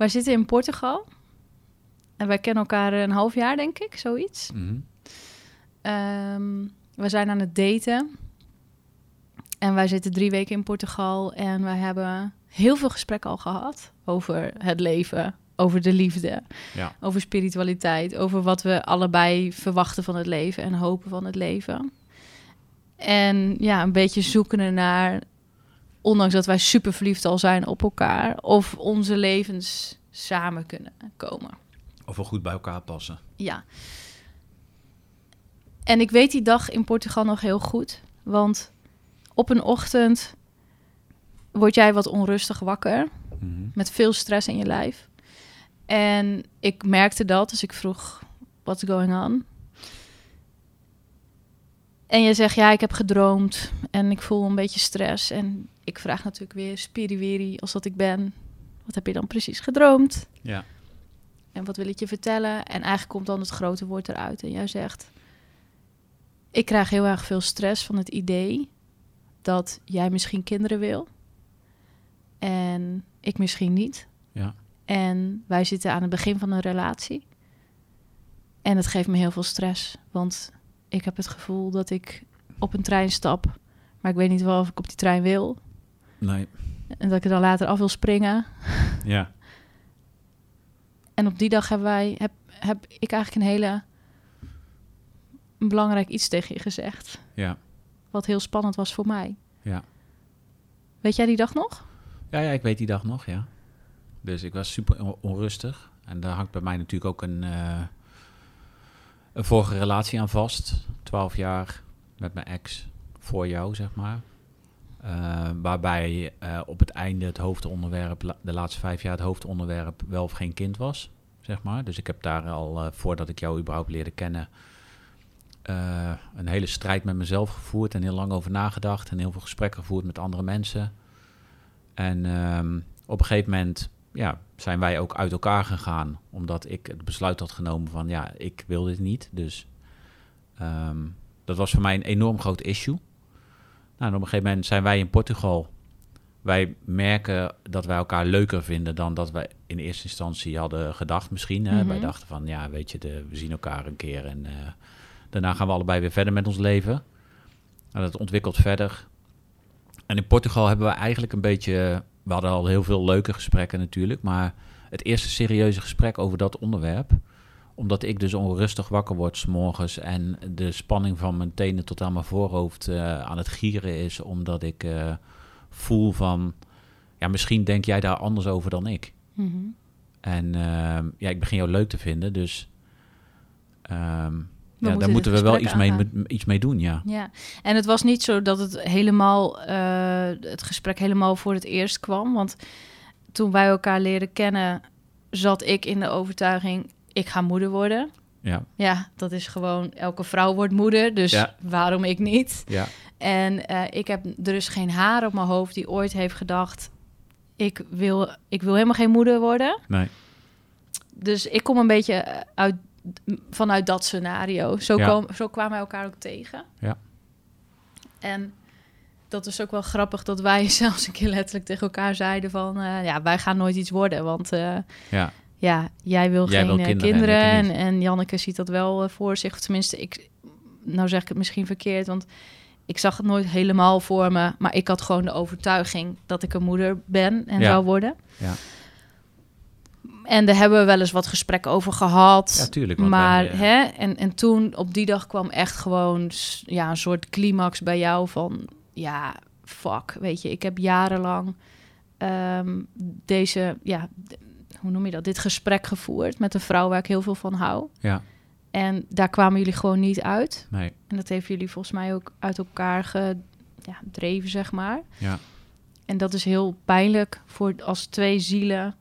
Wij zitten in Portugal. En wij kennen elkaar een half jaar, denk ik, zoiets. Mhm. Ehm, we zijn aan het daten. En wij zitten drie weken in Portugal. En wij hebben heel veel gesprekken al gehad over het leven, over de liefde, Ja. over spiritualiteit, over wat we allebei verwachten van het leven en hopen van het leven. En ja, een beetje zoekende naar, ondanks dat wij super verliefd al zijn op elkaar, of onze levens samen kunnen komen. Of we goed bij elkaar passen. Ja. En ik weet die dag in Portugal nog heel goed. Want op een ochtend word jij wat onrustig wakker. Mhm. Met veel stress in je lijf. En ik merkte dat, dus ik vroeg, what's going on? En je zegt, ja, ik heb gedroomd en ik voel een beetje stress. En ik vraag natuurlijk weer, spiriwiri, als dat ik ben, wat heb je dan precies gedroomd? Ja. En wat wil ik je vertellen? En eigenlijk komt dan het grote woord eruit. En jij zegt: Ik krijg heel erg veel stress van het idee dat jij misschien kinderen wil. En ik misschien niet. Ja. En wij zitten aan het begin van een relatie. En het geeft me heel veel stress. Want ik heb het gevoel dat ik op een trein stap. Maar ik weet niet wel of ik op die trein wil. Nee. En dat ik er dan later af wil springen. Ja. En op die dag hebben wij, heb, heb ik eigenlijk een hele een belangrijk iets tegen je gezegd. Ja. Wat heel spannend was voor mij. Ja. Weet jij die dag nog? Ja, ja, ik weet die dag nog, ja. Dus ik was super on- onrustig. En daar hangt bij mij natuurlijk ook een, eh, een vorige relatie aan vast. Twaalf jaar met mijn ex voor jou, zeg maar. Eh, waarbij eh, op het einde het hoofdonderwerp, de laatste vijf jaar het hoofdonderwerp wel of geen kind was, zeg maar. Dus ik heb daar al, eh, voordat ik jou überhaupt leerde kennen, een hele strijd met mezelf gevoerd en heel lang over nagedacht en heel veel gesprekken gevoerd met andere mensen. En ehm, op een gegeven moment ja, zijn wij ook uit elkaar gegaan. Omdat ik het besluit had genomen van ja, ik wil dit niet. Dus ehm, dat was voor mij een enorm groot issue. Nou, en op een gegeven moment zijn wij in Portugal. Wij merken dat wij elkaar leuker vinden dan dat wij in eerste instantie hadden gedacht misschien. Hè? Mhm. Wij dachten van ja, weet je, de, we zien elkaar een keer en eh, daarna gaan we allebei weer verder met ons leven. Nou, dat ontwikkelt verder. En in Portugal hebben we eigenlijk een beetje. We hadden al heel veel leuke gesprekken natuurlijk. Maar het eerste serieuze gesprek over dat onderwerp. Omdat ik dus onrustig wakker word 's morgens. En de spanning van mijn tenen tot aan mijn voorhoofd eh, aan het gieren is. Omdat ik eh, voel van. Ja, misschien denk jij daar anders over dan ik. En ehm, ja, ik begin jou leuk te vinden. Dus. ehm, ja, moeten daar moeten we wel iets mee, iets mee doen, ja. Ja, en het was niet zo dat het helemaal, eh, het gesprek helemaal voor het eerst kwam. Want toen wij elkaar leren kennen, zat ik in de overtuiging, ik ga moeder worden. Ja, Ja, dat is gewoon, elke vrouw wordt moeder, dus Ja. waarom ik niet? ja, En eh, ik heb er is geen haar op mijn hoofd die ooit heeft gedacht, ik wil, ik wil helemaal geen moeder worden. nee. Dus ik kom een beetje eh, uit, vanuit dat scenario. Zo, Ja. zo kwamen wij elkaar ook tegen. Ja. En dat is ook wel grappig dat wij zelfs een keer letterlijk tegen elkaar zeiden van... eh, ja, wij gaan nooit iets worden, want Ja, ja, jij wil Jij geen wil eh, kinderen kinderen. en Janneke ziet dat wel eh, voor zich. Of tenminste, ik, nou zeg ik het misschien verkeerd, want ik zag het nooit helemaal voor me. Maar ik had gewoon de overtuiging dat ik een moeder ben en Ja. zou worden. ja. En daar hebben we wel eens wat gesprekken over gehad. Ja, tuurlijk. Maar wij, eh, hè, en, en toen op die dag kwam echt gewoon ja, een soort climax bij jou van ja, fuck, weet je, ik heb jarenlang ehm, deze, ja, hoe noem je dat, dit gesprek gevoerd met een vrouw waar ik heel veel van hou. Ja, En daar kwamen jullie gewoon niet uit. nee, En dat heeft jullie volgens mij ook uit elkaar gedreven, zeg maar. ja, En dat is heel pijnlijk voor als twee zielen.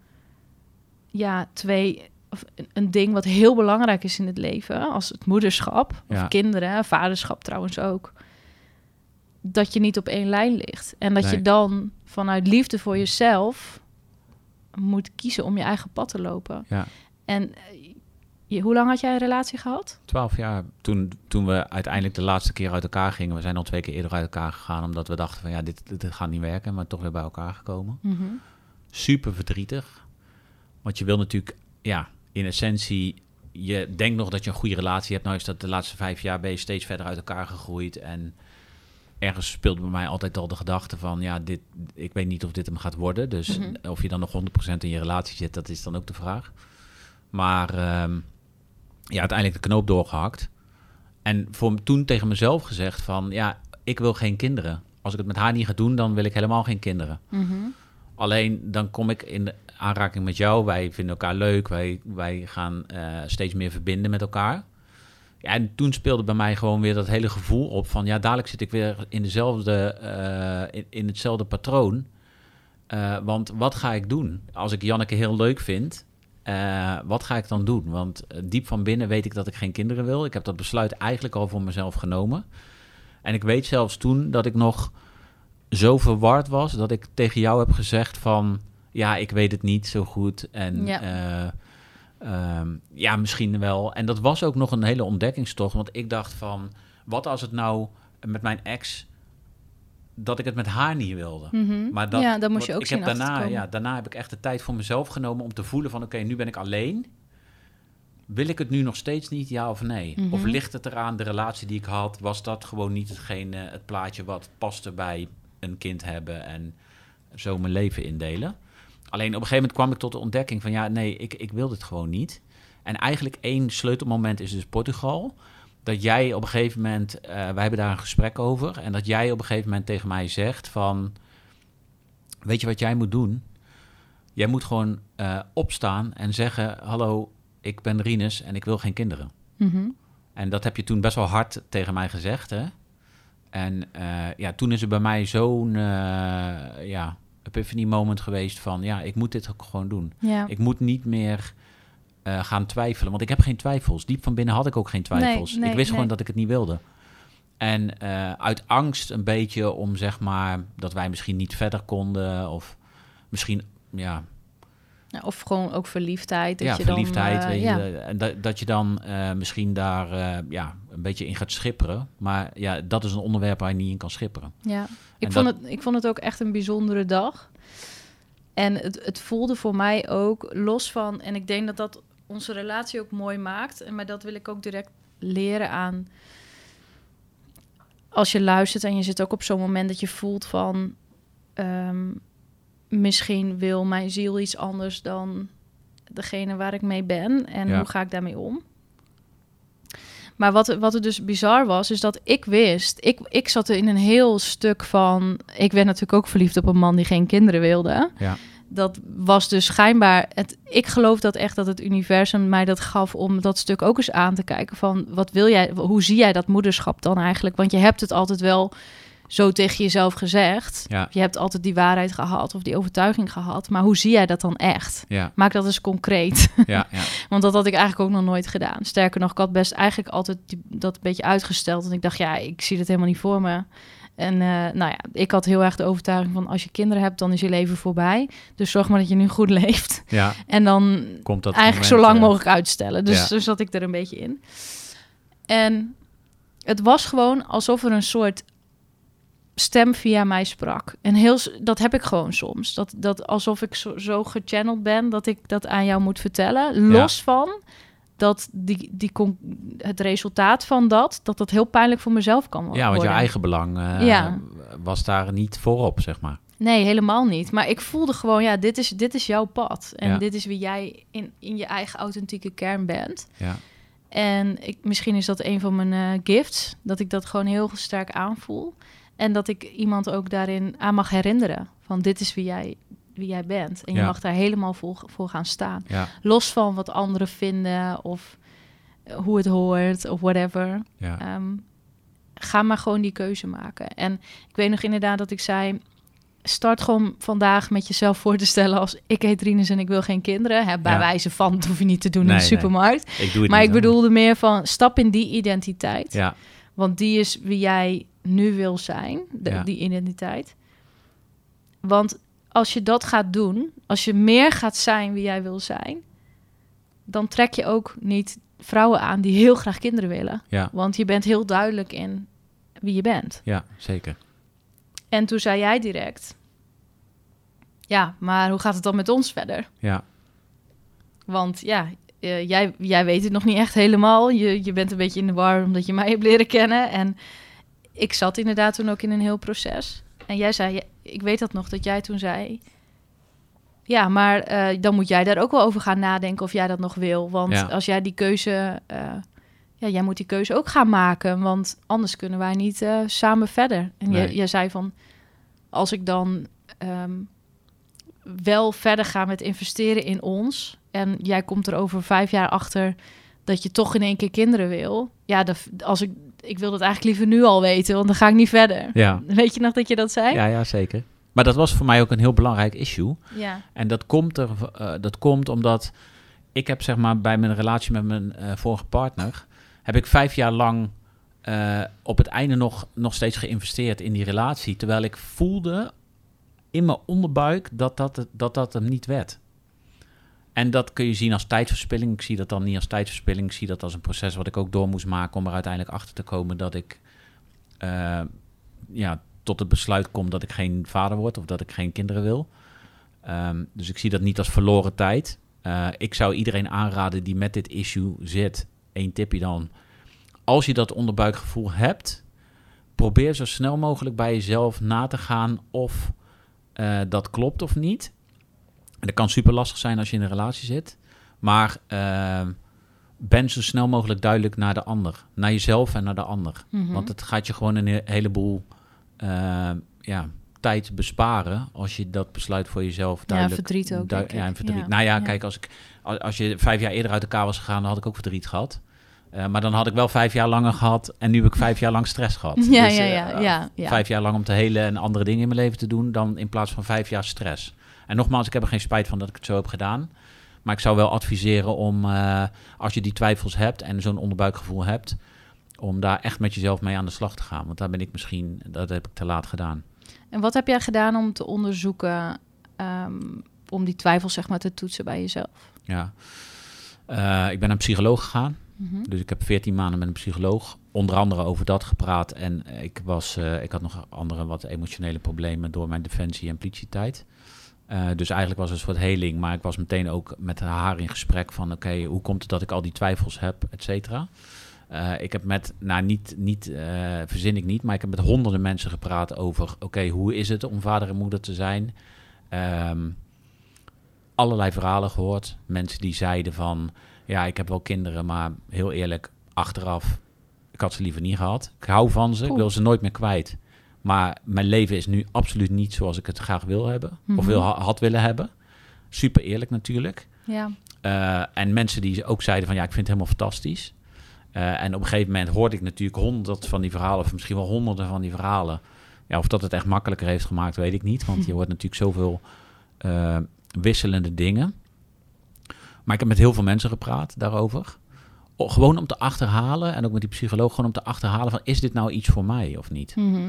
Ja, twee. Of een- ding wat heel belangrijk is in het leven, als het moederschap Ja. of kinderen, vaderschap trouwens ook. Dat je niet op één lijn ligt. En dat Nee. je dan vanuit liefde voor jezelf moet kiezen om je eigen pad te lopen. ja. En eh, je, hoe lang had jij een relatie gehad? Twaalf jaar toen, toen we uiteindelijk de laatste keer uit elkaar gingen. We zijn al twee keer eerder uit elkaar gegaan, omdat we dachten van ja, dit, dit, dit gaat niet werken. Maar toch weer bij elkaar gekomen. Super verdrietig. Want je wil natuurlijk, ja, in essentie, je denkt nog dat je een goede relatie hebt. Nou is dat de laatste vijf jaar ben je steeds verder uit elkaar gegroeid. En ergens speelde bij mij altijd al de gedachte van, ja, dit, ik weet niet of dit hem gaat worden. Dus Mhm. of je dan nog 100% in je relatie zit, dat is dan ook de vraag. Maar ehm, ja, uiteindelijk de knoop doorgehakt. En voor toen tegen mezelf gezegd van, ja, ik wil geen kinderen. Als ik het met haar niet ga doen, dan wil ik helemaal geen kinderen. Mhm. Alleen dan kom ik in de aanraking met jou. Wij vinden elkaar leuk. Wij, wij gaan eh, steeds meer verbinden met elkaar. Ja, en toen speelde bij mij gewoon weer dat hele gevoel op van... ja, dadelijk zit ik weer in, dezelfde, eh, in, in hetzelfde patroon. Eh, want wat ga ik doen? Als ik Janneke heel leuk vind, eh, wat ga ik dan doen? Want diep van binnen weet ik dat ik geen kinderen wil. Ik heb dat besluit eigenlijk al voor mezelf genomen. En ik weet zelfs toen dat ik nog zo verward was dat ik tegen jou heb gezegd van ja, ik weet het niet zo goed en Ja. Ja, ja misschien wel. En dat was ook nog een hele ontdekkingstocht, want ik dacht van wat als het nou met mijn ex dat ik het met haar niet wilde. Mhm. Maar dat, ja, dan moest je ook ik zien heb daarna, ja, daarna heb ik echt de tijd voor mezelf genomen om te voelen van oké, nu ben ik alleen. Wil ik het nu nog steeds niet, ja of nee? Mhm. Of ligt het eraan, de relatie die ik had, was dat gewoon niet hetgene, het plaatje wat paste bij een kind hebben en zo mijn leven indelen? Alleen op een gegeven moment kwam ik tot de ontdekking van ja, nee, ik, ik wil dit gewoon niet. En eigenlijk één sleutelmoment is dus Portugal. Dat jij op een gegeven moment, eh, wij hebben daar een gesprek over, en dat jij op een gegeven moment tegen mij zegt van, weet je wat jij moet doen? Jij moet gewoon eh, opstaan en zeggen, hallo, ik ben Rinus en ik wil geen kinderen. Mhm. En dat heb je toen best wel hard tegen mij gezegd, hè? En eh, ja, toen is er bij mij zo'n ja, epiphany moment geweest van... ja, ik moet dit ook gewoon doen. Ja. Ik moet niet meer eh, gaan twijfelen, want ik heb geen twijfels. Diep van binnen had ik ook geen twijfels. Nee, nee, ik wist nee. gewoon dat ik het niet wilde. En eh, uit angst een beetje om, zeg maar, dat wij misschien niet verder konden... of misschien, ja, Ja, Of gewoon ook verliefdheid. Dat ja, je verliefdheid. Dan, eh, weet ja. je, en dat, dat je dan misschien daar ja, een beetje in gaat schipperen. Maar ja, dat is een onderwerp waar je niet in kan schipperen. Ja, ik vond, dat- het, ik vond het ook echt een bijzondere dag. En het, het voelde voor mij ook los van... En ik denk dat dat onze relatie ook mooi maakt. En maar dat wil ik ook direct leren aan... Als je luistert en je zit ook op zo'n moment dat je voelt van... ehm, misschien wil mijn ziel iets anders dan degene waar ik mee ben. En Ja. hoe ga ik daarmee om? Maar wat, wat er dus bizar was, is dat ik wist... Ik, ik zat in een heel stuk van... Ik werd natuurlijk ook verliefd op een man die geen kinderen wilde. Ja. Dat was dus schijnbaar... Het, ik geloof dat echt dat het universum mij dat gaf... om dat stuk ook eens aan te kijken van... wat wil jij, hoe zie jij dat moederschap dan eigenlijk? Want je hebt het altijd wel zo tegen jezelf gezegd. Ja, Je hebt altijd die waarheid gehad of die overtuiging gehad. Maar hoe zie jij dat dan echt? ja, Maak dat eens concreet. ja, ja. Want dat had ik eigenlijk ook nog nooit gedaan. Sterker nog, ik had best eigenlijk altijd die- dat een beetje uitgesteld. Want ik dacht, ja, ik zie het helemaal niet voor me. En eh, nou ja, ik had heel erg de overtuiging van... als je kinderen hebt, dan is je leven voorbij. Dus zorg maar dat je nu goed leeft. ja. En dan Komt dat eigenlijk moment, zo lang eh, mogelijk uitstellen. Dus zo zat ik er een beetje in. En het was gewoon alsof er een soort stem via mij sprak. En heel, dat heb ik gewoon soms. Dat, dat alsof ik zo, zo gechanneld ben dat ik dat aan jou moet vertellen. Los van dat die, die, het resultaat van dat, dat dat heel pijnlijk voor mezelf kan worden. Ja, want je eigen belang eh, Ja. was daar niet voorop, zeg maar. Nee, helemaal niet. Maar ik voelde gewoon, ja, dit is, dit is jouw pad. En Ja. dit is wie jij in, in je eigen authentieke kern bent. Ja, En ik, misschien is dat een van mijn eh, gifts, dat ik dat gewoon heel sterk aanvoel. En dat ik iemand ook daarin aan mag herinneren. Van dit is wie jij, wie jij bent. En je Ja. mag daar helemaal voor, voor gaan staan. ja, Los van wat anderen vinden of eh, hoe het hoort of whatever. ja. Ehm, ga maar gewoon die keuze maken. En ik weet nog inderdaad dat ik zei... start gewoon vandaag met jezelf voor te stellen... als ik heet Rinus en ik wil geen kinderen. Hè, bij wijze van, dat hoef je niet te doen in de nee. supermarkt. Ik Maar ik bedoelde meer van, stap in die identiteit. Ja, Want die is wie jij nu wil zijn, de- Ja. die identiteit. Want als je dat gaat doen, als je meer gaat zijn wie jij wil zijn... dan trek je ook niet vrouwen aan die heel graag kinderen willen. ja, Want je bent heel duidelijk in wie je bent. ja, zeker. En toen zei jij direct... Ja, maar hoe gaat het dan met ons verder? Ja, Want ja, eh, jij, jij weet het nog niet echt helemaal. Je, je bent een beetje in de war omdat je mij hebt leren kennen. En ik zat inderdaad toen ook in een heel proces. En jij zei, ik weet dat nog, dat jij toen zei... Ja, maar eh, dan moet jij daar ook wel over gaan nadenken of jij dat nog wil. Want Ja. als jij die keuze... eh, ja, jij moet die keuze ook gaan maken. Want anders kunnen wij niet samen verder. En Nee. jij, jij zei van... Als ik dan ehm, wel verder ga met investeren in ons... en jij komt er over vijf jaar achter... dat je toch in één keer kinderen wil... ja, dat, als ik, ik wil dat eigenlijk liever nu al weten... want dan ga ik niet verder. Ja. Weet je nog dat je dat zei? ja, ja, zeker. Maar dat was voor mij ook een heel belangrijk issue. Ja. En dat komt, er, eh, dat komt omdat ik heb zeg maar bij mijn relatie met mijn eh, vorige partner... heb ik vijf jaar lang eh, op het einde nog, nog steeds geïnvesteerd in die relatie. Terwijl ik voelde in mijn onderbuik dat dat, dat, dat hem niet werd. En dat kun je zien als tijdverspilling. Ik zie dat dan niet als tijdverspilling. Ik zie dat als een proces wat ik ook door moest maken om er uiteindelijk achter te komen dat ik eh, ja, tot het besluit kom dat ik geen vader word of dat ik geen kinderen wil. Ehm, dus ik zie dat niet als verloren tijd. Eh, ik zou iedereen aanraden die met dit issue zit, één tipje dan. Als je dat onderbuikgevoel hebt, probeer zo snel mogelijk bij jezelf na te gaan of eh, dat klopt of niet. En dat kan super lastig zijn als je in een relatie zit. Maar ehm, ben zo snel mogelijk duidelijk naar de ander. Naar jezelf en naar de ander. Mhm. Want het gaat je gewoon een he- heleboel eh, ja, tijd besparen als je dat besluit voor jezelf duidelijk... verdriet ook, ja, en verdriet. Ja, Nou ja, ja. kijk, als, ik, als, je vijf jaar eerder uit elkaar was gegaan, dan had ik ook verdriet gehad. Eh, maar dan had ik wel vijf jaar langer gehad en nu heb ik vijf jaar lang stress gehad. Ja, Dus, ja, eh, ja, ja, ja. Vijf jaar lang om te helen en andere dingen in mijn leven te doen, dan in plaats van vijf jaar stress. En nogmaals, ik heb er geen spijt van dat ik het zo heb gedaan. Maar ik zou wel adviseren om, eh, als je die twijfels hebt en zo'n onderbuikgevoel hebt, om daar echt met jezelf mee aan de slag te gaan. Want daar ben ik misschien, dat heb ik te laat gedaan. En wat heb jij gedaan om te onderzoeken... ehm, om die twijfels zeg maar te toetsen bij jezelf? Ja. Eh, ik ben naar een psycholoog gegaan. Mhm. Dus ik heb 14 maanden met een psycholoog onder andere over dat gepraat. En ik, was, eh, ik had nog andere wat emotionele problemen door mijn defensie- en politietijd. Eh, dus eigenlijk was het een soort heling. Maar ik was meteen ook met haar in gesprek van... oké, hoe komt het dat ik al die twijfels heb, et cetera. Eh, ik heb met, nou niet, niet eh, verzin ik niet... maar ik heb met honderden mensen gepraat over... oké, hoe is het om vader en moeder te zijn? Ehm, allerlei verhalen gehoord. Mensen die zeiden van... ja, ik heb wel kinderen, maar heel eerlijk, achteraf... ik had ze liever niet gehad. Ik hou van ze, ik wil ze nooit meer kwijt. Maar mijn leven is nu absoluut niet zoals ik het graag wil hebben. Of Mhm. wil, had willen hebben. Super eerlijk natuurlijk. Ja. Eh, en mensen die ook zeiden van ja, ik vind het helemaal fantastisch. Eh, en op een gegeven moment hoorde ik natuurlijk honderd van die verhalen, of misschien wel honderden van die verhalen. Ja, of dat het echt makkelijker heeft gemaakt, weet ik niet. Want je hoort natuurlijk zoveel eh, wisselende dingen. Maar ik heb met heel veel mensen gepraat daarover. Gewoon om te achterhalen, en ook met die psycholoog, gewoon om te achterhalen van is dit nou iets voor mij of niet? Mhm.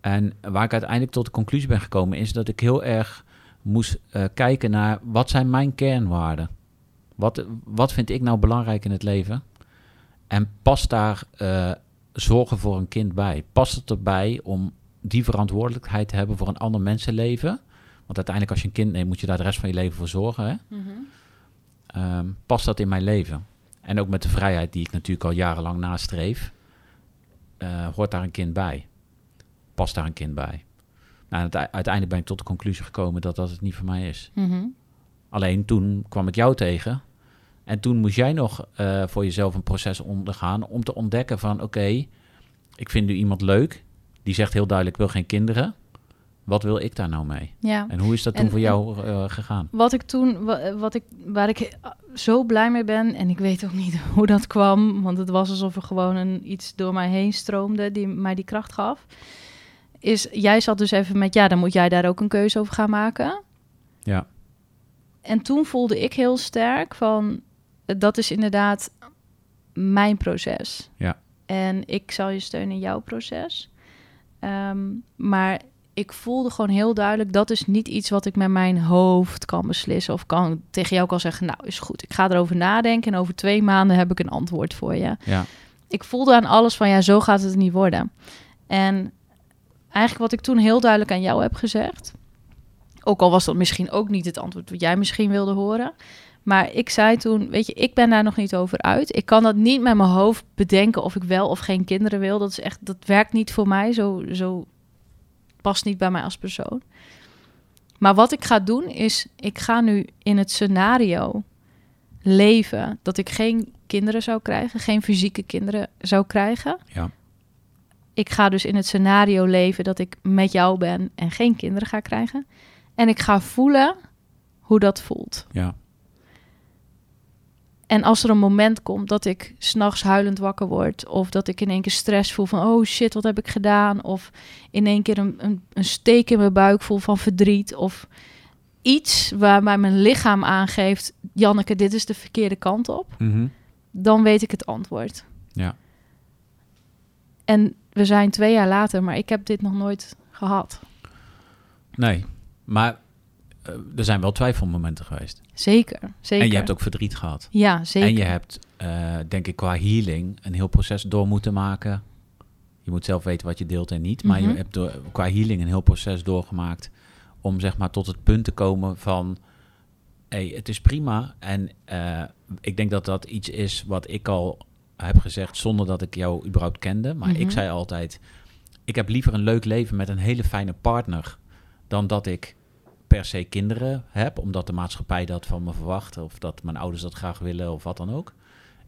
En waar ik uiteindelijk tot de conclusie ben gekomen is dat ik heel erg moest eh, kijken naar wat zijn mijn kernwaarden? Wat, wat vind ik nou belangrijk in het leven? En past daar eh, zorgen voor een kind bij? Past het erbij om die verantwoordelijkheid te hebben voor een ander mensenleven? Want uiteindelijk als je een kind neemt moet je daar de rest van je leven voor zorgen. Hè? Mhm. Ehm, past dat in mijn leven? En ook met de vrijheid die ik natuurlijk al jarenlang nastreef, eh, hoort daar een kind bij? Past daar een kind bij? Nou, uite- uiteindelijk ben ik tot de conclusie gekomen dat dat het niet voor mij is. Mhm. Alleen toen kwam ik jou tegen. En toen moest jij nog eh, voor jezelf een proces ondergaan om te ontdekken van oké, ik vind nu iemand leuk. Die zegt heel duidelijk, wil geen kinderen. Wat wil ik daar nou mee? Ja. En hoe is dat toen En- voor jou eh, gegaan? Wat ik toen, wa- wat ik, waar ik zo blij mee ben, en ik weet ook niet hoe dat kwam, want het was alsof er gewoon een, iets door mij heen stroomde die mij die kracht gaf. Is jij zat dus even met, ja, dan moet jij daar ook een keuze over gaan maken. Ja. En toen voelde ik heel sterk van, dat is inderdaad mijn proces. Ja. En ik zal je steunen in jouw proces. Ehm, maar ik voelde gewoon heel duidelijk, dat is niet iets wat ik met mijn hoofd kan beslissen. Of kan tegen jou kan zeggen, nou is goed, ik ga erover nadenken. En over twee maanden heb ik een antwoord voor je. Ja. Ik voelde aan alles van, ja, zo gaat het niet worden. En eigenlijk wat ik toen heel duidelijk aan jou heb gezegd... ook al was dat misschien ook niet het antwoord wat jij misschien wilde horen... Maar ik zei toen, weet je, ik ben daar nog niet over uit. Ik kan dat niet met mijn hoofd bedenken of ik wel of geen kinderen wil. Dat is echt, dat werkt niet voor mij. Zo, zo past niet bij mij als persoon. Maar wat ik ga doen is, ik ga nu in het scenario leven dat ik geen kinderen zou krijgen, geen fysieke kinderen zou krijgen. Ja. Ik ga dus in het scenario leven dat ik met jou ben en geen kinderen ga krijgen. En ik ga voelen hoe dat voelt. Ja. En als er een moment komt dat ik s'nachts huilend wakker word, of dat ik in één keer stress voel van oh shit, wat heb ik gedaan? Of in één keer een, een, een steek in mijn buik voel van verdriet, of iets waarbij mijn lichaam aangeeft, Janneke, dit is de verkeerde kant op, Mhm. dan weet ik het antwoord. Ja. En we zijn twee jaar later, maar ik heb dit nog nooit gehad. Nee, maar eh, er zijn wel twijfelmomenten geweest. Zeker, zeker. En je hebt ook verdriet gehad. Ja, zeker. En je hebt, eh, denk ik, qua healing een heel proces door moeten maken. Je moet zelf weten wat je deelt en niet. Maar Mhm. je hebt door, qua healing een heel proces doorgemaakt om zeg maar tot het punt te komen van... hey, het is prima. En eh, ik denk dat dat iets is wat ik al heb gezegd zonder dat ik jou überhaupt kende. Maar Mhm. ik zei altijd, ik heb liever een leuk leven met een hele fijne partner... dan dat ik per se kinderen heb, omdat de maatschappij dat van me verwacht... of dat mijn ouders dat graag willen of wat dan ook.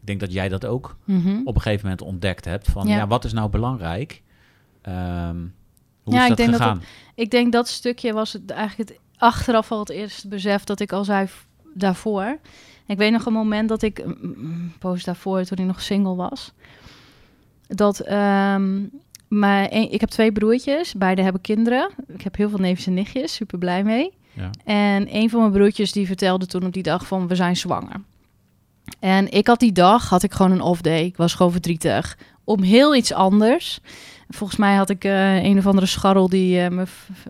Ik denk dat jij dat ook Mhm. op een gegeven moment ontdekt hebt. Van Ja. ja, wat is nou belangrijk? Ehm, hoe Ja, is ik dat denk dat gegaan? Ik denk dat stukje was het eigenlijk het achteraf al het eerste besef dat ik al zei daarvoor. Ik weet nog een moment dat ik, mm, een poos daarvoor, toen ik nog single was, dat ehm mijn, een- ik heb twee broertjes, beide hebben kinderen. Ik heb heel veel neefjes en nichtjes, super blij mee. Ja. En een van mijn broertjes die vertelde toen op die dag van we zijn zwanger. En ik had die dag, had ik gewoon een off day. Ik was gewoon verdrietig. Om heel iets anders. Volgens mij had ik eh, een of andere scharrel die eh, me,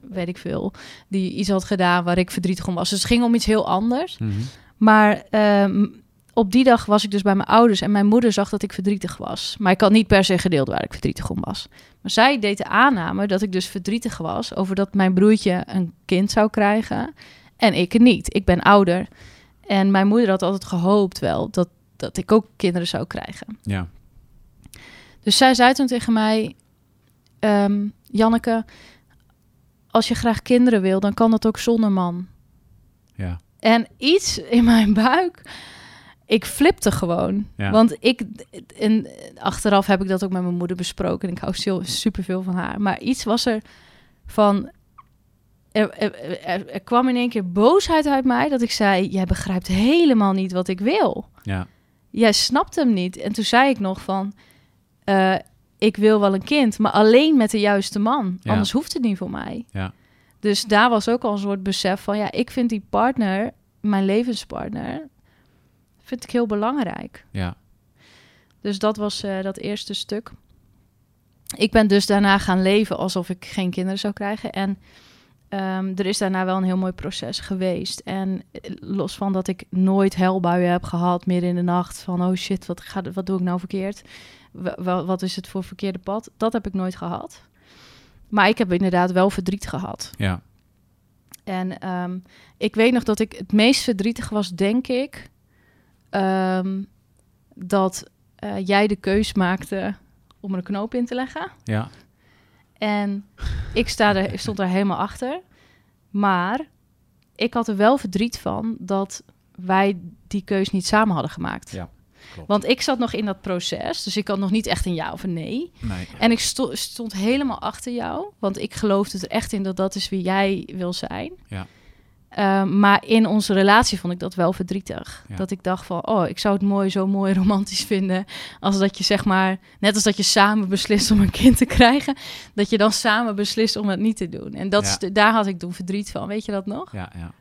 weet ik veel, die iets had gedaan waar ik verdrietig om was. Dus het ging om iets heel anders. Mhm. Maar ehm, op die dag was ik dus bij mijn ouders en mijn moeder zag dat ik verdrietig was. Maar ik had niet per se gedeeld waar ik verdrietig om was. Maar zij deed de aanname dat ik dus verdrietig was over dat mijn broertje een kind zou krijgen en ik het niet. Ik ben ouder. En mijn moeder had altijd gehoopt wel dat, dat ik ook kinderen zou krijgen. Ja, Dus zij zei toen tegen mij: ehm, Janneke, als je graag kinderen wil, dan kan dat ook zonder man. ja, En iets in mijn buik, ik flipte gewoon. Ja. Want ik, en achteraf heb ik dat ook met mijn moeder besproken. En ik hou superveel van haar. Maar iets was er van. Er, er, er- er kwam in één keer boosheid uit mij dat ik zei: Jij begrijpt helemaal niet wat ik wil ja, jij snapt hem niet. En toen zei ik nog van, eh, ik wil wel een kind, maar alleen met de juiste man. Ja. Anders hoeft het niet voor mij. Ja. Dus daar was ook al een soort besef van, ja, ik vind die partner, mijn levenspartner, vind ik heel belangrijk. ja, Dus dat was eh, dat eerste stuk. Ik ben dus daarna gaan leven alsof ik geen kinderen zou krijgen. En ehm, er is daarna wel een heel mooi proces geweest. En eh, los van dat ik nooit helbuien heb gehad midden in de nacht. Van oh shit, wat, ga, wat doe ik nou verkeerd? Wa- wa- wat is het voor verkeerde pad? Dat heb ik nooit gehad. Maar ik heb inderdaad wel verdriet gehad. ja, En ehm, ik weet nog dat ik het meest verdrietig was, denk ik, ehm, dat eh, jij de keus maakte om er een knoop in te leggen. ja, En ik, sta er, ik stond daar helemaal achter. Maar ik had er wel verdriet van dat wij die keus niet samen hadden gemaakt. Ja, klopt. Want ik zat nog in dat proces, dus ik had nog niet echt een ja of een nee. nee, En ik sto- stond helemaal achter jou, want ik geloofde er echt in dat dat is wie jij wil zijn. Ja. Ehm, maar in onze relatie vond ik dat wel verdrietig. Ja. Dat ik dacht van, oh, ik zou het mooi, zo mooi romantisch vinden... als dat je zeg maar, net als dat je samen beslist om een kind te krijgen... dat je dan samen beslist om het niet te doen. En dat Ja. is de- daar had ik toen verdriet van, weet je dat nog? ja, ja.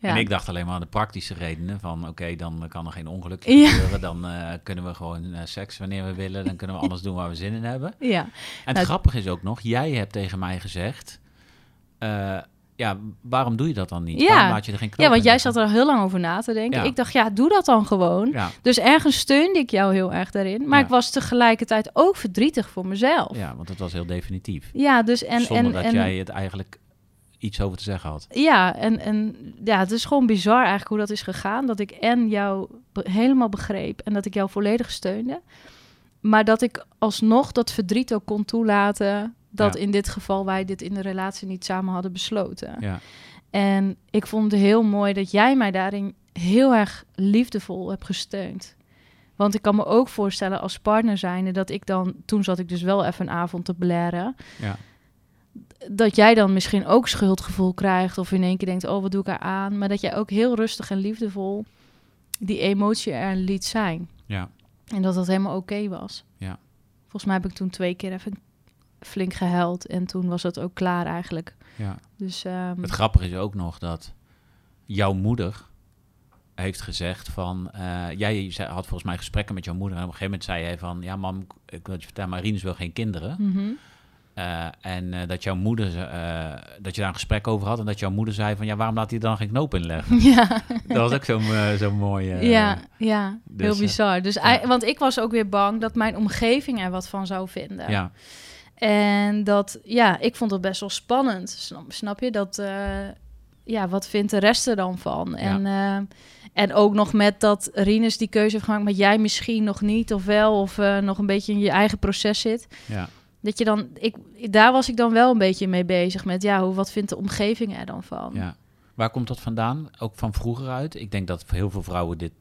Ja. En ik dacht alleen maar aan de praktische redenen van oké, dan kan er geen ongeluk Ja. gebeuren. Dan eh, kunnen we gewoon eh, seks wanneer we willen. Dan kunnen we alles doen waar we zin in hebben. Ja, En het Nou, grappige is ook nog, jij hebt tegen mij gezegd... eh, ja, waarom doe je dat dan niet? Ja. Waarom laat je er geen ja want jij leggen? zat er al heel lang over na te denken. Ja. Ik dacht, ja, doe dat dan gewoon. Ja, Dus ergens steunde ik jou heel erg daarin. Maar Ja. ik was tegelijkertijd ook verdrietig voor mezelf. Ja, ja, want het was heel definitief. dus en... Zonder en, dat en jij het eigenlijk iets over te zeggen had. Ja, en, en ja, het is gewoon bizar eigenlijk hoe dat is gegaan. Dat ik en jou be- helemaal begreep en dat ik jou volledig steunde. Maar dat ik alsnog dat verdriet ook kon toelaten. Dat Ja. in dit geval wij dit in de relatie niet samen hadden besloten. Ja, En ik vond het heel mooi dat jij mij daarin heel erg liefdevol hebt gesteund. Want ik kan me ook voorstellen als partner zijnde dat ik dan... Toen zat ik dus wel even een avond te blaren. ja, Dat jij dan misschien ook schuldgevoel krijgt. Of in één keer denkt, oh wat doe ik er aan? Maar dat jij ook heel rustig en liefdevol die emotie er liet zijn. ja, En dat dat helemaal oké was. Ja. Volgens mij heb ik toen twee keer even flink gehuild. En toen was het ook klaar eigenlijk. ja. Dus ehm, Het grappige is ook nog dat jouw moeder heeft gezegd van... eh, jij had volgens mij gesprekken met jouw moeder. En op een gegeven moment zei jij van... Ja, mam, ik wil je vertellen, maar Rinus wil geen kinderen. mhm. Eh, en eh, dat jouw moeder... eh, dat je daar een gesprek over had. En dat jouw moeder zei van... Ja, waarom laat hij dan geen knoop inleggen? ja. dat was ook zo'n zo'n mooi... eh, ja, ja, dus, heel bizar. Dus ja. want ik was ook weer bang dat mijn omgeving er wat van zou vinden. Ja, En dat, ja, ik vond het best wel spannend. Snap, snap je? Dat, ja, wat vindt de rest er dan van? En, en ook nog met dat Rinus die keuze heeft gemaakt, maar jij misschien nog niet, of wel, of nog een beetje in je eigen proces zit. ja, Dat je dan, ik, daar was ik dan wel een beetje mee bezig met, ja, hoe, wat vindt de omgeving er dan van? ja. Waar komt dat vandaan? Ook van vroeger uit? Ik denk dat heel veel vrouwen dit,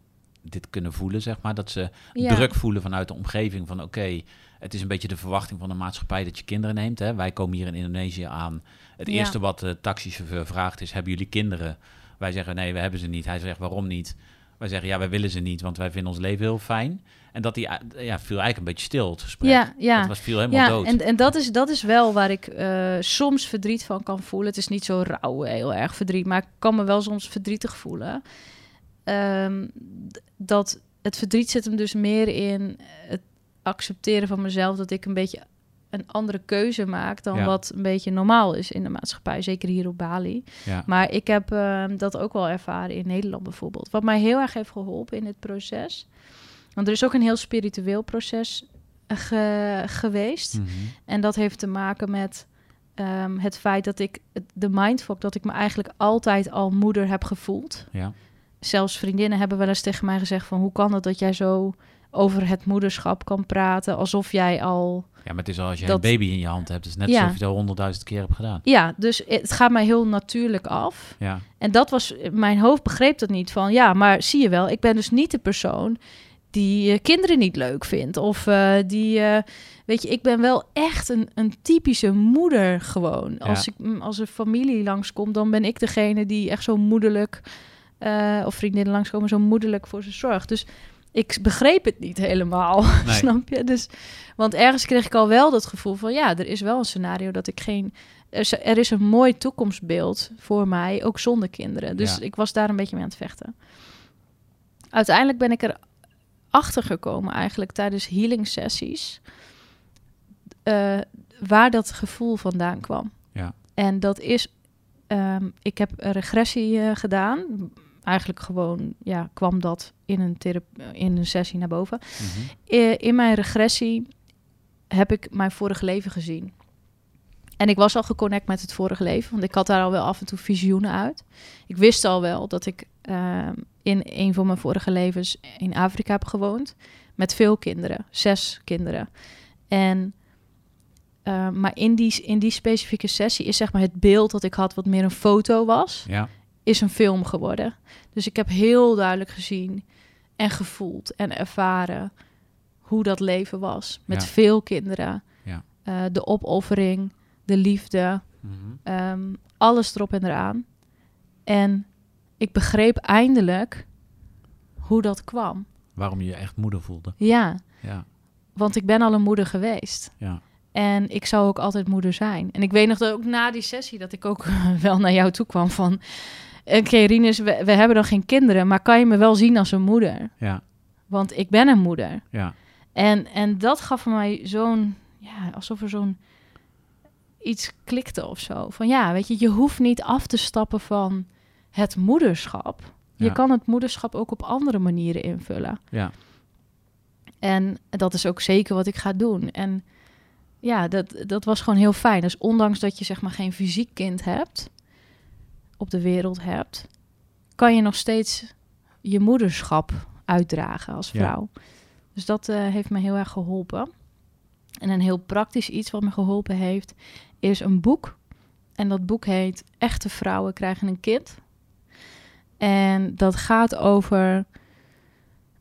dit kunnen voelen, zeg maar. Dat ze Ja. druk voelen vanuit de omgeving van... oké, het is een beetje de verwachting van de maatschappij dat je kinderen neemt. Hè? Wij komen hier in Indonesië aan. Het Ja. eerste wat de taxichauffeur vraagt is... hebben jullie kinderen? Wij zeggen nee, we hebben ze niet. Hij zegt waarom niet? Wij zeggen ja, wij willen ze niet, want wij vinden ons leven heel fijn. En dat die, eh, ja, viel eigenlijk een beetje stil, het gesprek. Ja, ja. Dat was, viel helemaal Ja, dood. en, en dat, is, dat is wel waar ik eh, soms verdriet van kan voelen. Het is niet zo rauw, heel erg verdriet, maar ik kan me wel soms verdrietig voelen. Ehm, dat het verdriet zit hem dus meer in het accepteren van mezelf dat ik een beetje een andere keuze maak dan Ja. wat een beetje normaal is in de maatschappij, zeker hier op Bali. ja. Maar ik heb ehm, dat ook wel ervaren in Nederland bijvoorbeeld. Wat mij heel erg heeft geholpen in dit proces. Want er is ook een heel spiritueel proces eh, ge- geweest. Mhm. En dat heeft te maken met ehm, het feit dat ik het- de mindfuck dat ik me eigenlijk altijd al moeder heb gevoeld. ja, Zelfs vriendinnen hebben wel eens tegen mij gezegd van hoe kan het dat jij zo over het moederschap kan praten alsof jij al ja, maar het is al als je Dat- een baby in je hand hebt. Het is net Ja. alsof je al honderdduizend keer hebt gedaan. ja dus het gaat mij heel natuurlijk af Ja, En dat was, mijn hoofd begreep dat niet van, ja, maar zie je wel, ik ben dus niet de persoon die eh, kinderen niet leuk vindt. Of eh, die, eh, weet je, ik ben wel echt een, een typische moeder gewoon. Als, ik, mm, als er familie langskomt, dan ben ik degene die echt zo moederlijk, of vriendinnen langskomen, zo moederlijk voor ze zorgt. Dus ik begreep het niet helemaal, Nee. snap je? Dus, want ergens kreeg ik al wel dat gevoel van, ja, er is wel een scenario dat ik geen er is, er is een mooi toekomstbeeld voor mij, ook zonder kinderen. Dus Ja. ik was daar een beetje mee aan het vechten. Uiteindelijk ben ik er achter gekomen eigenlijk tijdens healing sessies eh, waar dat gevoel vandaan kwam. Ja. En dat is, ehm, ik heb een regressie eh, gedaan. Eigenlijk gewoon, ja, kwam dat in een, in een sessie naar boven. mhm. Eh, in mijn regressie heb ik mijn vorige leven gezien. En ik was al geconnect met het vorige leven, want ik had daar al wel af en toe visioenen uit. Ik wist al wel dat ik ehm, in een van mijn vorige levens in Afrika heb gewoond. Met veel kinderen, zes kinderen. En, eh, maar in die, in die specifieke sessie is zeg maar het beeld dat ik had, wat meer een foto was, ja, is een film geworden. Dus ik heb heel duidelijk gezien en gevoeld en ervaren hoe dat leven was. Met Ja. veel kinderen. Ja. Eh, de opoffering, de liefde, mhm. ehm, alles erop en eraan. En ik begreep eindelijk hoe dat kwam. waarom je je echt moeder voelde. Ja, Ja, want ik ben al een moeder geweest. ja, En ik zou ook altijd moeder zijn. En ik weet nog dat ook na die sessie dat ik ook wel naar jou toe kwam van... Oké, Rinus, we, we hebben dan geen kinderen, maar kan je me wel zien als een moeder? ja, Want ik ben een moeder. ja, En, en dat gaf mij zo'n... Ja, alsof er zo'n iets klikte of zo. Van ja, weet je, je hoeft niet af te stappen van het moederschap. Je Ja. kan het moederschap ook op andere manieren invullen. ja, En dat is ook zeker wat ik ga doen. En ja, dat, dat was gewoon heel fijn. Dus ondanks dat je zeg maar geen fysiek kind hebt, op de wereld hebt, kan je nog steeds je moederschap uitdragen als Ja. vrouw. Dus dat eh, heeft me heel erg geholpen. En een heel praktisch iets wat me geholpen heeft, is een boek. En dat boek heet Echte vrouwen krijgen een kind. En dat gaat over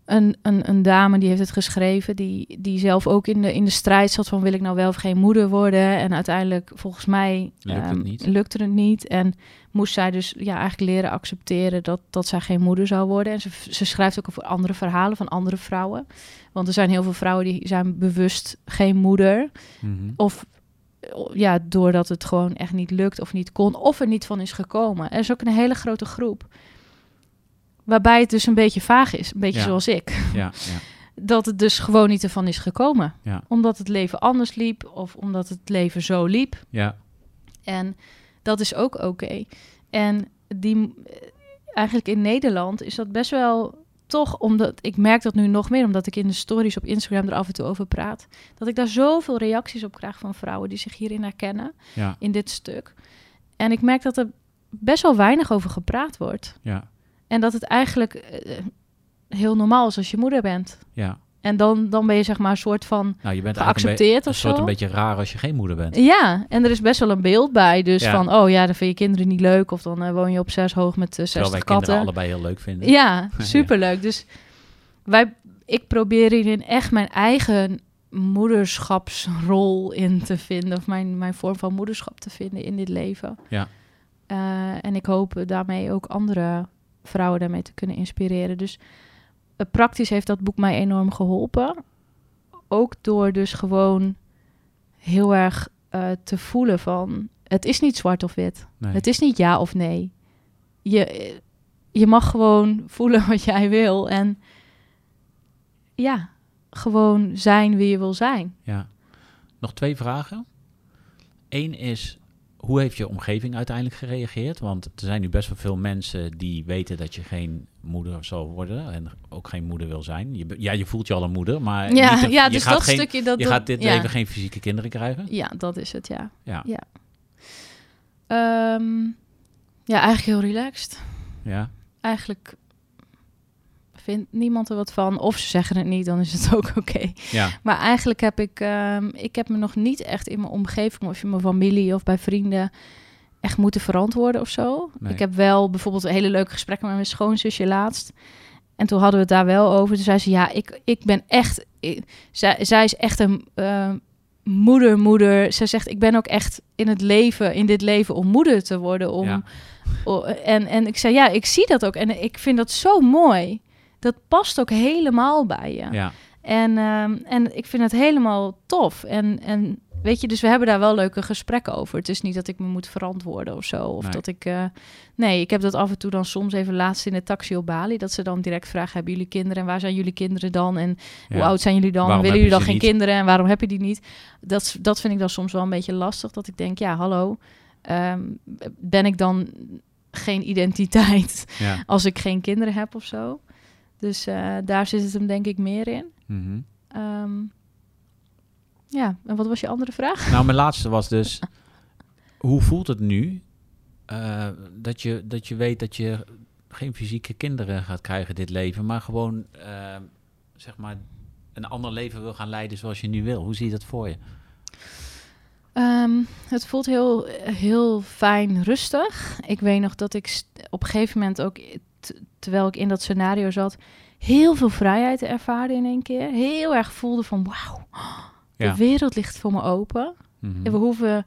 een, een, een dame die heeft het geschreven, die, die zelf ook in de, in de strijd zat van wil ik nou wel of geen moeder worden. En uiteindelijk, volgens mij, Lukt het ehm, niet. lukte het niet. En moest zij dus ja, eigenlijk leren accepteren dat, dat zij geen moeder zou worden. En ze, ze schrijft ook over andere verhalen van andere vrouwen. Want er zijn heel veel vrouwen die zijn bewust geen moeder. Mhm. Of ja, doordat het gewoon echt niet lukt of niet kon, of er niet van is gekomen. Er is ook een hele grote groep. Waarbij het dus een beetje vaag is, een beetje Ja. zoals ik. Ja, ja. Dat het dus gewoon niet ervan is gekomen. Omdat het leven anders liep of omdat het leven zo liep. ja. En dat is ook oké. En die, eigenlijk in Nederland is dat best wel toch, omdat ik merk dat nu nog meer, omdat ik in de stories op Instagram er af en toe over praat, dat ik daar zoveel reacties op krijg van vrouwen die zich hierin herkennen, in dit stuk. En ik merk dat er best wel weinig over gepraat wordt. ja, En dat het eigenlijk eh, heel normaal is als je moeder bent. ja. En dan, dan ben je zeg maar een soort van Nou, je bent een, geaccepteerd of een soort zo. een beetje raar als je geen moeder bent. Ja, en er is best wel een beeld bij. Dus Ja. van, oh ja, dan vind je kinderen niet leuk. Of dan eh, woon je op zes hoog met uh, Terwijl 60 wij katten. kinderen allebei heel leuk vinden. Ja, superleuk. Dus wij, ik probeer hierin echt mijn eigen moederschapsrol in te vinden. Of mijn, mijn vorm van moederschap te vinden in dit leven. Ja. Eh, en ik hoop daarmee ook andere vrouwen daarmee te kunnen inspireren. Dus eh, praktisch heeft dat boek mij enorm geholpen. Ook door dus gewoon heel erg eh, te voelen van... Het is niet zwart of wit. Nee. Het is niet ja of nee. Je, je mag gewoon voelen wat jij wil. En ja, gewoon zijn wie je wil zijn. Ja. Nog twee vragen. Eén is, hoe heeft je omgeving uiteindelijk gereageerd? Want er zijn nu best wel veel mensen die weten dat je geen moeder zal worden en ook geen moeder wil zijn. Je, ja, je voelt je al een moeder, maar Ja, niet een- ja je dus gaat dat geen, stukje... Dat, je gaat dit ja. leven geen fysieke kinderen krijgen. Ja, dat is het, ja. Ja, Ja. Ehm, ja, eigenlijk heel relaxed. ja, Eigenlijk vindt niemand er wat van. Of ze zeggen het niet, dan is het ook oké. ja, Maar eigenlijk heb ik, ehm, ik heb me nog niet echt in mijn omgeving of in mijn familie of bij vrienden echt moeten verantwoorden of zo. Nee. Ik heb wel bijvoorbeeld een hele leuke gesprekken met mijn schoonzusje laatst. En toen hadden we het daar wel over. Toen zei ze, ja, ik, ik ben echt... ik- zij, zij is echt een eh, moeder, moeder. Ze zegt, ik ben ook echt in het leven, in dit leven om moeder te worden. Om, ja, o- en, en ik zei, ja, ik zie dat ook. En ik vind dat zo mooi. Dat past ook helemaal bij je. ja, En, ehm, en ik vind het helemaal tof. En, en weet je, dus we hebben daar wel leuke gesprekken over. Het is niet dat ik me moet verantwoorden of zo. Of Nee. dat ik. eh, nee, ik heb dat af en toe dan soms even laatst in de taxi op Bali. Dat ze dan direct vragen: hebben jullie kinderen? En waar zijn jullie kinderen dan? En hoe oud zijn jullie dan? Waarom Willen jullie je dan geen niet? kinderen? En waarom heb je die niet? Dat, dat vind ik dan soms wel een beetje lastig. Dat ik denk: ja, hallo. ehm, ben ik dan geen identiteit ja. als ik geen kinderen heb of zo? Dus eh, daar zit het hem denk ik meer in. Mhm. Ehm, ja, en wat was je andere vraag? Nou, mijn laatste was dus, hoe voelt het nu eh, dat, je, dat je weet dat je geen fysieke kinderen gaat krijgen dit leven, maar gewoon, eh, zeg maar, een ander leven wil gaan leiden zoals je nu wil? Hoe zie je dat voor je? Ehm, het voelt heel, heel fijn rustig. Ik weet nog dat ik op een gegeven moment ook, terwijl ik in dat scenario zat, heel veel vrijheid ervaarde in één keer. Heel erg voelde van, wauw, de Ja. wereld ligt voor me open. Mhm. En we hoeven.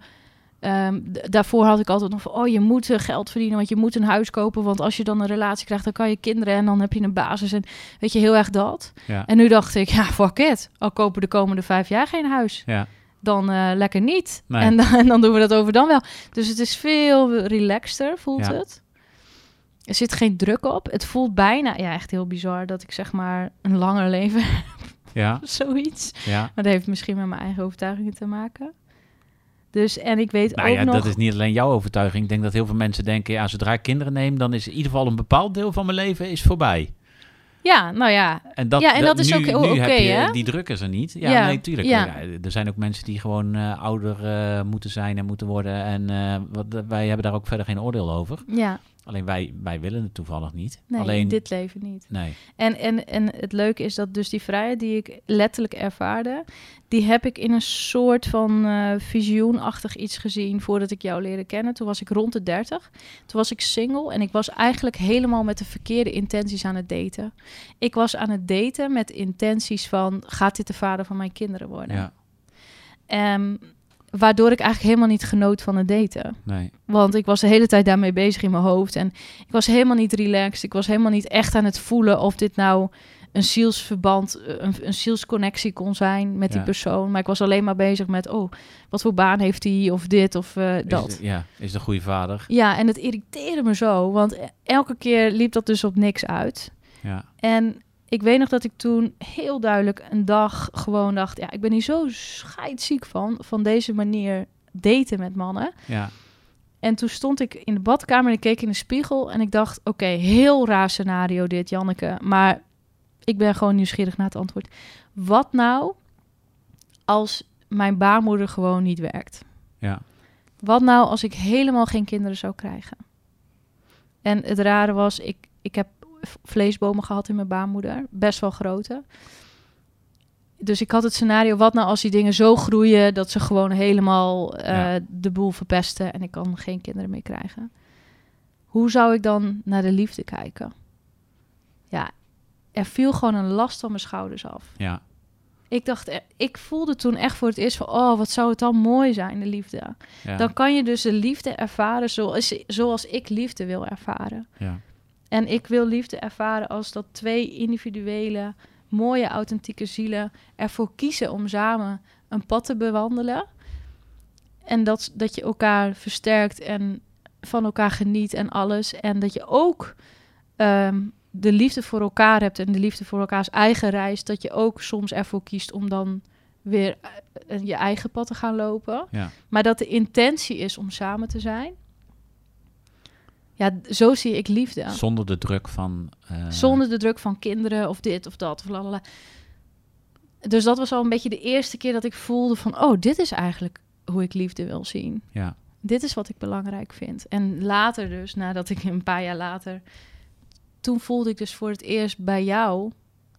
ehm, daarvoor had ik altijd nog van, oh, je moet eh, geld verdienen, want je moet een huis kopen. Want als je dan een relatie krijgt, dan kan je kinderen en dan heb je een basis. En weet je, heel erg dat. Ja. En nu dacht ik, ja, fuck it. Al kopen de komende vijf jaar geen huis, Ja. dan eh, lekker niet. Nee. En, dan, en dan doen we dat over dan wel. Dus het is veel relaxter, voelt Ja. het. Er zit geen druk op. Het voelt bijna, ja, echt heel bizar dat ik zeg maar een langer leven heb, Ja. zoiets. Ja. Maar dat heeft misschien met mijn eigen overtuigingen te maken. Dus, en ik weet Nou ook ja, nog... dat is niet alleen jouw overtuiging. Ik denk dat heel veel mensen denken, ja, zodra ik kinderen neem, dan is in ieder geval een bepaald deel van mijn leven is voorbij. Ja, nou ja. En dat, Ja, en dat is nu, ook oké, heb je, hè? Die druk is er niet. Ja, Ja, nee, tuurlijk. ja. Ja, er zijn ook mensen die gewoon eh, ouder eh, moeten zijn en moeten worden. En eh, wat, wij hebben daar ook verder geen oordeel over. Ja, Alleen wij, wij willen het toevallig niet. nee, Alleen, in dit leven niet. nee. En, en, en het leuke is dat dus die vrijheid die ik letterlijk ervaarde, die heb ik in een soort van eh visioenachtig iets gezien voordat ik jou leerde kennen. Toen was ik rond de 30. Toen was ik single en ik was eigenlijk helemaal met de verkeerde intenties aan het daten. Ik was aan het daten met intenties van, gaat dit de vader van mijn kinderen worden? Ja, Ehm, waardoor ik eigenlijk helemaal niet genoot van het daten. nee. Want ik was de hele tijd daarmee bezig in mijn hoofd. En ik was helemaal niet relaxed. Ik was helemaal niet echt aan het voelen of dit nou een zielsverband, eh, een, een zielsconnectie kon zijn met die persoon. Maar ik was alleen maar bezig met, oh, wat voor baan heeft hij of dit of eh, Is dat. de- ja, is de goede vader. Ja, en het irriteerde me zo. Want e- elke keer liep dat dus op niks uit. Ja, En ik weet nog dat ik toen heel duidelijk een dag gewoon dacht... ja, ik ben hier zo scheidziek van, van deze manier daten met mannen. ja, En toen stond ik in de badkamer en ik keek in de spiegel en ik dacht, oké, heel raar scenario dit, Janneke. Maar ik ben gewoon nieuwsgierig naar het antwoord. Wat nou als mijn baarmoeder gewoon niet werkt? ja, Wat nou als ik helemaal geen kinderen zou krijgen? En het rare was, ik, ik heb vleesbomen gehad in mijn baarmoeder, best wel grote. Dus ik had het scenario, wat nou als die dingen zo groeien dat ze gewoon helemaal eh, Ja. de boel verpesten en ik kan geen kinderen meer krijgen. Hoe zou ik dan naar de liefde kijken? Ja, er viel gewoon een last van mijn schouders af. ja, Ik dacht, eh, ik voelde toen echt voor het eerst van, oh, wat zou het dan mooi zijn, de liefde. ja, Dan kan je dus de liefde ervaren zoals, zoals ik liefde wil ervaren. ja, En ik wil liefde ervaren als dat twee individuele, mooie, authentieke zielen ervoor kiezen om samen een pad te bewandelen. En dat, dat je elkaar versterkt en van elkaar geniet en alles. En dat je ook ehm, de liefde voor elkaar hebt en de liefde voor elkaars eigen reis. Dat je ook soms ervoor kiest om dan weer eh, je eigen pad te gaan lopen. ja, Maar dat de intentie is om samen te zijn. Ja, zo zie ik liefde. Zonder de druk van... eh, Zonder de druk van kinderen of dit of dat. Of lalala. Dus dat was al een beetje de eerste keer dat ik voelde van... oh, dit is eigenlijk hoe ik liefde wil zien. Ja, Dit is wat ik belangrijk vind. En later dus, nadat ik een paar jaar later... toen voelde ik dus voor het eerst bij jou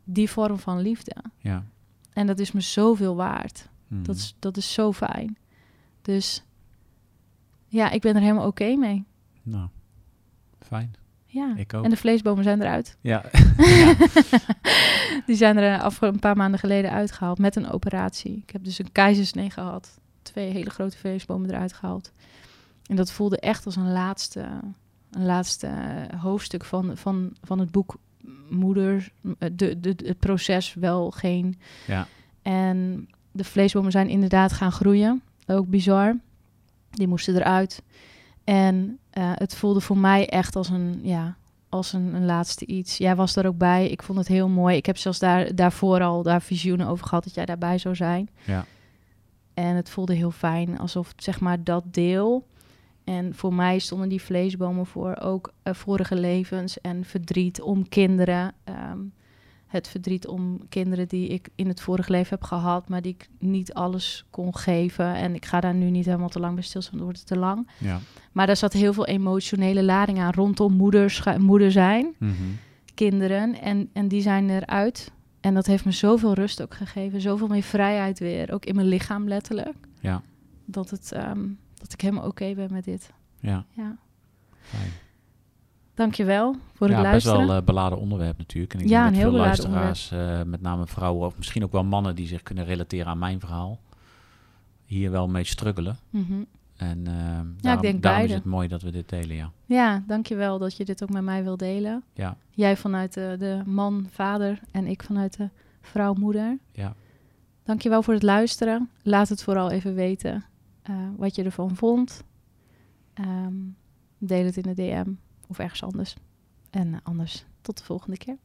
die vorm van liefde. ja. En dat is me zoveel waard. mhm. Dat is, dat is zo fijn. Dus ja, ik ben er helemaal oké mee. Nou, fijn. Ja. Ik ook. En de vleesbomen zijn eruit. Ja, Die zijn er af een paar maanden geleden uitgehaald met een operatie. Ik heb dus een keizersnee gehad. Twee hele grote vleesbomen eruit gehaald. En dat voelde echt als een laatste, een laatste hoofdstuk van, van, van het boek Moeder. De, de, het proces wel geen. ja, En de vleesbomen zijn inderdaad gaan groeien. Ook bizar. Die moesten eruit. En eh, het voelde voor mij echt als een, ja, als een, een laatste iets. Jij was er ook bij. Ik vond het heel mooi. Ik heb zelfs daar, daarvoor al daar visioenen over gehad dat jij daarbij zou zijn. ja, En het voelde heel fijn, alsof zeg maar dat deel. En voor mij stonden die vleesbomen voor ook eh, vorige levens en verdriet om kinderen. Ehm, het verdriet om kinderen die ik in het vorige leven heb gehad, maar die ik niet alles kon geven. En ik ga daar nu niet helemaal te lang bij stilstaan, dan wordt het te lang. ja. Maar daar zat heel veel emotionele lading aan rondom moeders, moeder zijn, mhm. kinderen. En, en die zijn eruit. En dat heeft me zoveel rust ook gegeven. Zoveel meer vrijheid weer. Ook in mijn lichaam letterlijk. Ja, Dat, het, ehm, dat ik helemaal oké ben met dit. ja, Ja. fijn. Dankjewel voor het ja, best luisteren. wel eh, beladen onderwerp natuurlijk. En ik Ja, denk een dat heel veel luisteraars, eh, met name vrouwen of misschien ook wel mannen die zich kunnen relateren aan mijn verhaal, hier wel mee struggelen. Mhm. En eh, daarom, denk daarom is het mooi dat we dit delen, ja. Ja, dankjewel dat je dit ook met mij wil delen. Ja, Jij vanuit de, de man, vader en ik vanuit de vrouw, moeder. ja, Dankjewel voor het luisteren. Laat het vooral even weten wat je ervan vond. Ehm, deel het in de DM of ergens anders. En eh, anders tot de volgende keer.